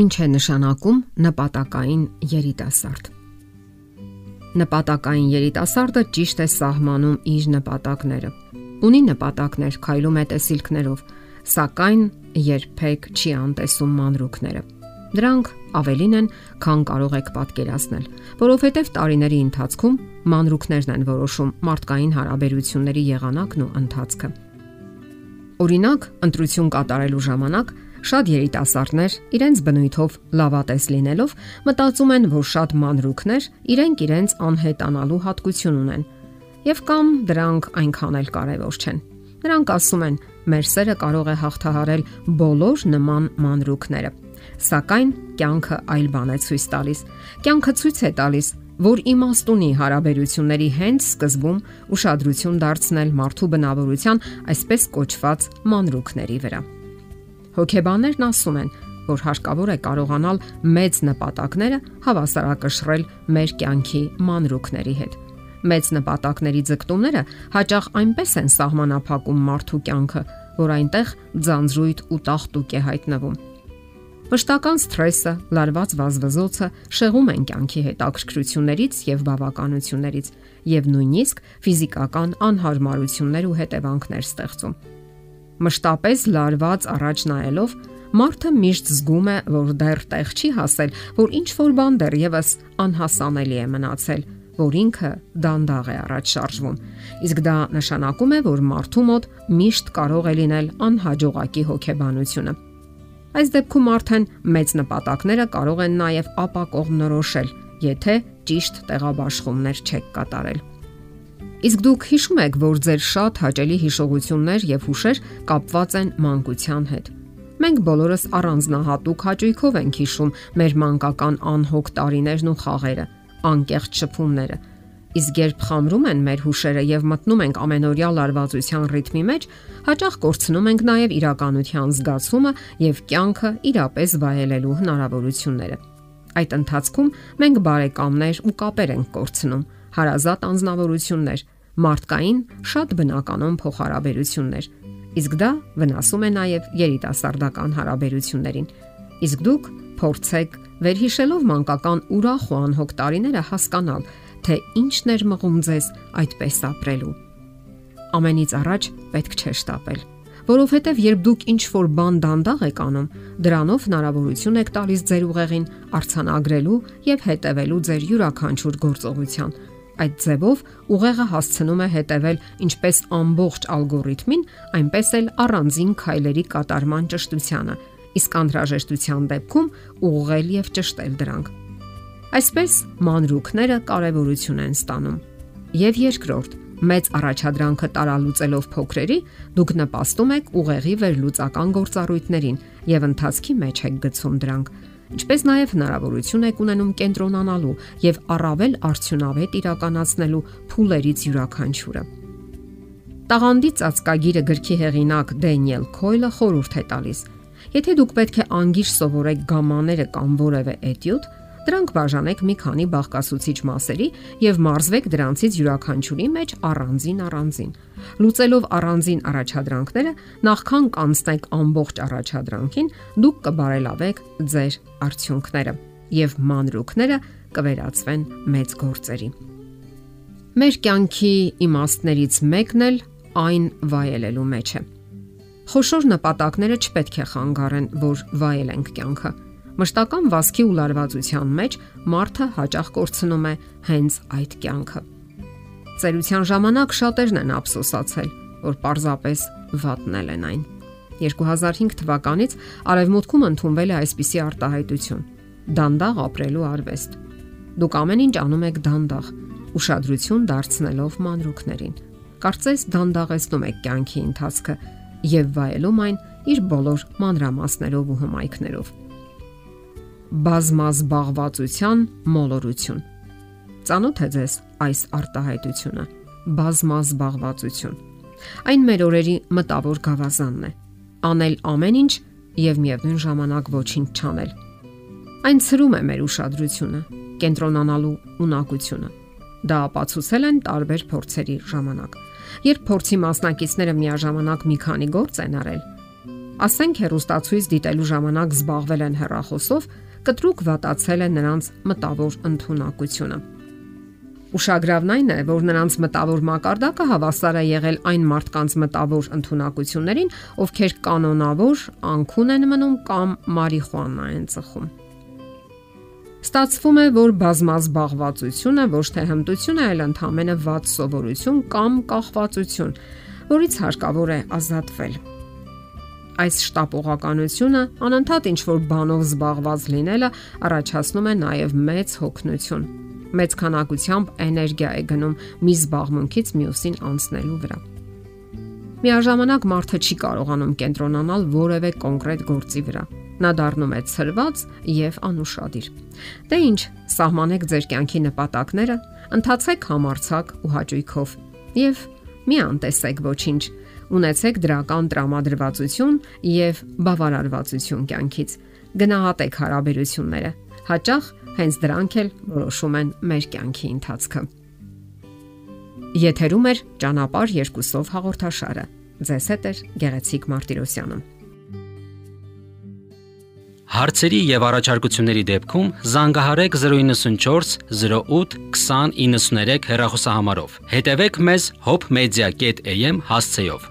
Ինչ է նշանակում նպատակային երիտասարդ։ Նպատակային երիտասարդը ճիշտ է սահմանում իր նպատակները։ Ունի նպատակներ, քայլում է տեսիլքներով, սակայն երբեք չի անտեսում մանրուքները։ Դրանք ավելին են, քան կարող եք պատկերացնել, որովհետև տարիների ընթացքում մանրուքներն են որոշում մարդկային հարաբերությունների եղանակն ու ընթացքը։ Օրինակ, ընտրություն կատարելու ժամանակ Շատ երիտասարդներ իրենց բնույթով լավատես լինելով մտածում են, որ շատ մանրուքներ իրենք իրենց անհետանալու հատկություն ունեն եւ կամ դրանք այնքան էլ կարեւոր չեն։ Նրանք ասում են, մեր սերը կարող է հաղթահարել բոլոր նման մանրուքները։ Սակայն կյանքը այլ բան է ցույց տալիս։ Կյանքը ցույց է տալիս, որ իմաստ ունի հարաբերությունների հենց սկզբում ուշադրություն դարձնել մարդու բնավորության այսպես կոչված մանրուքների վրա։ Հոգեբաններն ասում են, որ հարկավոր է կարողանալ մեծ նպատակները հավասարակշռել մեր կյանքի մանրուքների հետ։ Մեծ նպատակների ձգտումները հաճախ այնպես են սահմանափակում մարդու կյանքը, որ այնտեղ ձանձրույթ ու տախտուկ է հայտնվում։ Մշտական սթրեսը, լարված վազվզոցը շեղում են կյանքի հետաքրքրություններից եւ բավականություններից եւ նույնիսկ ֆիզիկական անհարմարություններ ու հետևանքներ ստեղծում մշտապես լարված առաջ նայելով մարդը միշտ զգում է, որ դեռ տեղ չի հասել, որ ինչ որ բան դեռևս անհասանելի է մնացել, որ ինքը դանդաղ է առաջ շարժվում։ Իսկ դա նշանակում է, որ մարդու մոտ միշտ կարող է լինել անհաջողակի հոգեբանությունը։ Այս դեպքում արդեն մեծ նպատակները կարող են նաև ապակողմնորոշել, եթե ճիշտ տեղաբաշխումներ չեք կատարել։ Իսկ դուք հիշում եք, որ ձեր շատ հաճելի հիշողություններ եւ հուշեր կապված են մանկության հետ։ Մենք բոլորս առանձնահատուկ հաճույքով ենք հիշում մեր մանկական անհոգ տարիներն ու խաղերը, անկեղծ շփումները։ Իսկ երբ խամրում են մեր հուշերը եւ մտնում ենք ամենօրյա լարվածության ռիթմի մեջ, հաճախ կորցնում ենք նաեւ իրականության զգացումը եւ կյանքը իրապես վայելելու հնարավորությունները։ Այդ ընթացքում մենք բարեկամներ ու կապեր ենք կորցնում հարազատ անznավորություններ, մարդկային շատ բնականon փոխհարաբերություններ։ Իսկ դա վնասում է նաև երիտասարդական հարաբերություններին։ Իսկ դուք փորձեք վերհիշելով մանկական ուրախ ու անհոգ տարիները հասկանալ, թե ինչն էր մղում ձեզ այդպես ապրելու։ Ամենից առաջ պետք չէ շտապել որովհետև երբ դուք ինչ որ բան դանդաղ եք անում, դրանով հնարավորություն եք տալիս ձեր ուղեղին արցանագրելու եւ հետևելու ձեր յուրաքանչյուր գործողության, Այդ ձևով ուղեղը հասցնում է հետևել ինչպես ամբողջ ալգորիթմին, այնպես էլ առանձին քայլերի կատարման ճշտությանը, իսկ անհրաժեշտության դեպքում ուղղել եւ ճշտել դրանք։ Այսպես մանրուքները կարևորություն են ստանում։ Եվ երկրորդ, մեծ առաջադրանքը տարալուծելով փոքրերի, դուք նպաստում եք ուղեղի վերլուծական գործառույթներին եւ ընթացքի մեջ եք գցում դրանք ինչպես նաև հնարավորություն եք ունենում կենտրոնանալու եւ առավել արդյունավետ իրականացնելու փուլերից յուրաքանչյուրը։ Տաղանդի ծածկագիրը գրքի հեղինակ Դենիել Քոյլը խորհուրդ է տալիս. Եթե դուք պետք է անգիր սովորեք գամաները կամ որևէ էտյուդ, Դրանք բաժանեք մի քանի բաղկասուցիչ մասերի եւ մարզվեք դրանցից յուրաքանչյուրի մեջ առանձին առանձին։ Լուծելով առանձին առաջադրանքները, նախքան կանցնեք ամբողջ առաջադրանքին, դուք կբարելավեք ձեր արդյունքները եւ մանրուքները կվերածվեն մեծ գործերի։ Մեր կյանքի իմաստներից մեկն էլ այն վայելելու մեջ է։ Խոշոր նպատակները չպետք է խանգարեն, որ վայելենք կյանքը Մշտական վասկի ու լարվածության մեջ մարդը հաճախ կորցնում է հենց այդ կյանքը։ Ծերության ժամանակ շատերն են ափսոսացել, որ պարզապես վատնել են այն։ 2005 թվականից արևմուտքում ընդունվել է այսպիսի արտահայտություն՝ դանդաղ ապրելու արվեստ։ Դուք ամեն ինչ անում եք դանդաղ, ուշադրություն դարձնելով մանրուքներին։ Կարծես դանդաղեցնում եք կյանքի ընթացքը եւ վայելում այն իր բոլոր մանրամասներով ու հմայքներով բազմազբաղվածության մոլորություն։ Ծանոթ է ձեզ այս արտահայտությունը՝ բազմազբաղվածություն։ Այն մեր օրերի մտավոր գավազանն է։ Անել ամեն ինչ եւ միևնույն ժամանակ ոչինչ չանել։ Այն ցրում է մեր ուշադրությունը, կենտրոնանալու ունակությունը։ Դա ապացուցել են տարբեր փորձերի ժամանակ։ Երբ փորձի մասնակիցները միաժամանակ մի քանի գործ են արել, ասենք հերոստացույց դիտելու ժամանակ զբաղվել են հեռախոսով, կտրուկ վատացել է նրանց մտավոր ընտունակությունը։ Ուշագրավն այն է, որ նրանց մտավոր մակարդակը հավասար է եղել այն մարդկանց մտավոր ընտունակություններին, ովքեր կանոնավոր անքուն են մնում կամ մարիխուանա են ծխում։ Ստացվում է, որ բազմազբաղվածությունը ոչ թե հմտություն է, այլ ընդհանրապես վատ սովորություն կամ կախվածություն, որից հարկավոր է ազատվել այս շտապողականությունը անընդհատ ինչ որ բանով զբաղված լինելը առաջացնում է նաև մեծ հոգնություն։ Մեծ քանակությամբ էներգիա է գնում մի զբաղմունքից մյուսին անցնելու վրա։ Միաժամանակ մարդը չի կարողանում կենտրոնանալ որևէ կոնկրետ գործի վրա։ Նա դառնում է ցրված եւ անուշադիր։ Դե ինչ, սահմանեք ձեր կյանքի նպատակները, ընթացեք համարցակ ու հաճույքով եւ մի անտեսեք ոչինչ ունեցեք դրական տրամադրվածություն եւ բավարարվածություն կյանքից։ Գնահատեք հարաբերությունները։ Հաճախ հենց դրանք էլ որոշում են մեր կյանքի ընթացքը։ Եթերում է ճանապարհ երկուսով հաղորդաշարը։ Ձեզ հետ է Գեղեցիկ Մարտիրոսյանը։ Հարցերի եւ առաջարկությունների դեպքում զանգահարեք 094 08 2093 հեռախոսահամարով։ Հետևեք մեզ hopmedia.am հասցեով։